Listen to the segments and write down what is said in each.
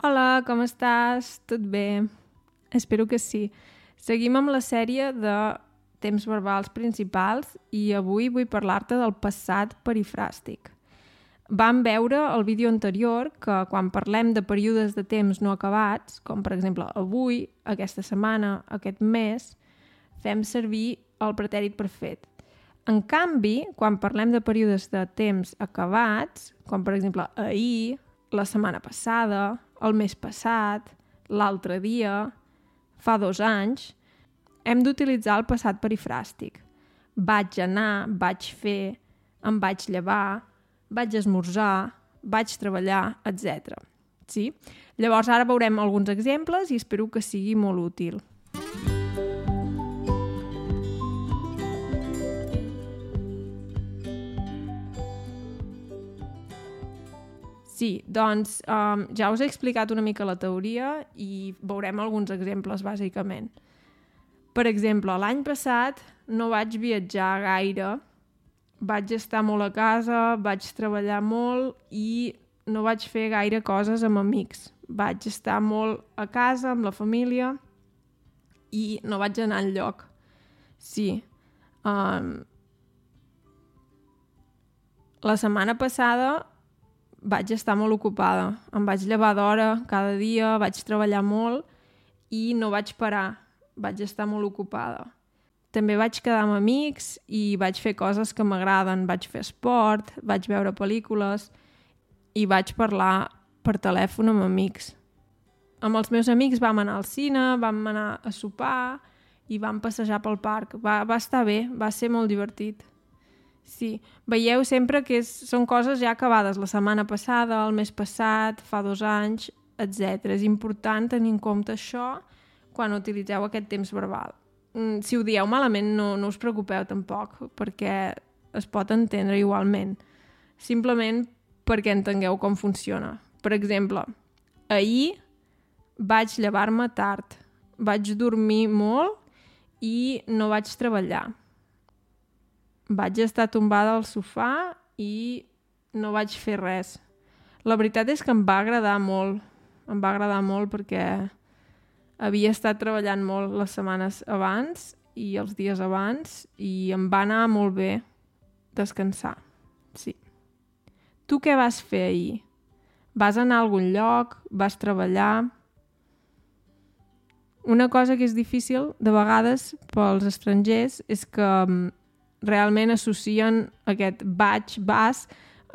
Hola, com estàs? Tot bé? Espero que sí. Seguim amb la sèrie de temps verbals principals i avui vull parlar-te del passat perifràstic. Vam veure el vídeo anterior que quan parlem de períodes de temps no acabats, com per exemple avui, aquesta setmana, aquest mes, fem servir el pretèrit perfet. En canvi, quan parlem de períodes de temps acabats, com per exemple ahir, la setmana passada, el mes passat, l'altre dia, fa dos anys, hem d'utilitzar el passat perifràstic. Vaig anar, vaig fer, em vaig llevar, vaig esmorzar, vaig treballar, etc. Sí? Llavors ara veurem alguns exemples i espero que sigui molt útil. Sí, doncs um, ja us he explicat una mica la teoria i veurem alguns exemples, bàsicament. Per exemple, l'any passat no vaig viatjar gaire, vaig estar molt a casa, vaig treballar molt i no vaig fer gaire coses amb amics. Vaig estar molt a casa, amb la família, i no vaig anar enlloc. Sí. Um, la setmana passada vaig estar molt ocupada. Em vaig llevar d'hora cada dia, vaig treballar molt i no vaig parar. Vaig estar molt ocupada. També vaig quedar amb amics i vaig fer coses que m'agraden. Vaig fer esport, vaig veure pel·lícules i vaig parlar per telèfon amb amics. Amb els meus amics vam anar al cine, vam anar a sopar i vam passejar pel parc. Va, va estar bé, va ser molt divertit. Sí, veieu sempre que és, són coses ja acabades la setmana passada, el mes passat, fa dos anys, etc. És important tenir en compte això quan utilitzeu aquest temps verbal. Mm, si ho dieu malament, no, no us preocupeu tampoc, perquè es pot entendre igualment. Simplement perquè entengueu com funciona. Per exemple, ahir vaig llevar-me tard, vaig dormir molt i no vaig treballar vaig estar tombada al sofà i no vaig fer res. La veritat és que em va agradar molt. Em va agradar molt perquè havia estat treballant molt les setmanes abans i els dies abans i em va anar molt bé descansar. Sí. Tu què vas fer ahir? Vas anar a algun lloc? Vas treballar? Una cosa que és difícil de vegades pels estrangers és que mm, realment associen aquest vaig, vas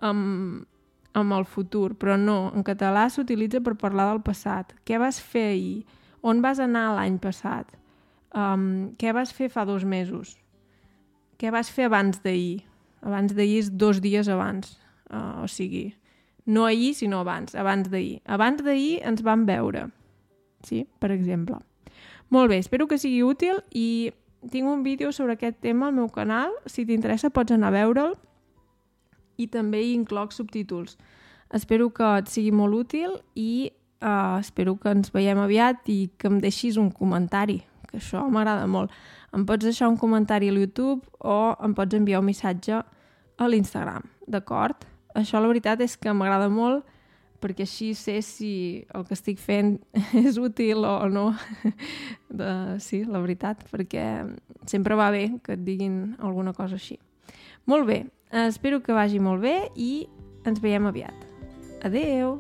amb, amb el futur, però no, en català s'utilitza per parlar del passat. Què vas fer ahir? On vas anar l'any passat? Um, què vas fer fa dos mesos? Què vas fer abans d'ahir? Abans d'ahir és dos dies abans, uh, o sigui, no ahir, sinó abans, abans d'ahir. Abans d'ahir ens vam veure, sí? per exemple. Molt bé, espero que sigui útil i tinc un vídeo sobre aquest tema al meu canal, si t'interessa pots anar a veure'l i també hi incloc subtítols. Espero que et sigui molt útil i uh, espero que ens veiem aviat i que em deixis un comentari, que això m'agrada molt. Em pots deixar un comentari a YouTube o em pots enviar un missatge a l'Instagram, d'acord? Això la veritat és que m'agrada molt perquè així sé si el que estic fent és útil o no. De, sí, la veritat, perquè sempre va bé que et diguin alguna cosa així. Molt bé, espero que vagi molt bé i ens veiem aviat. Adeu!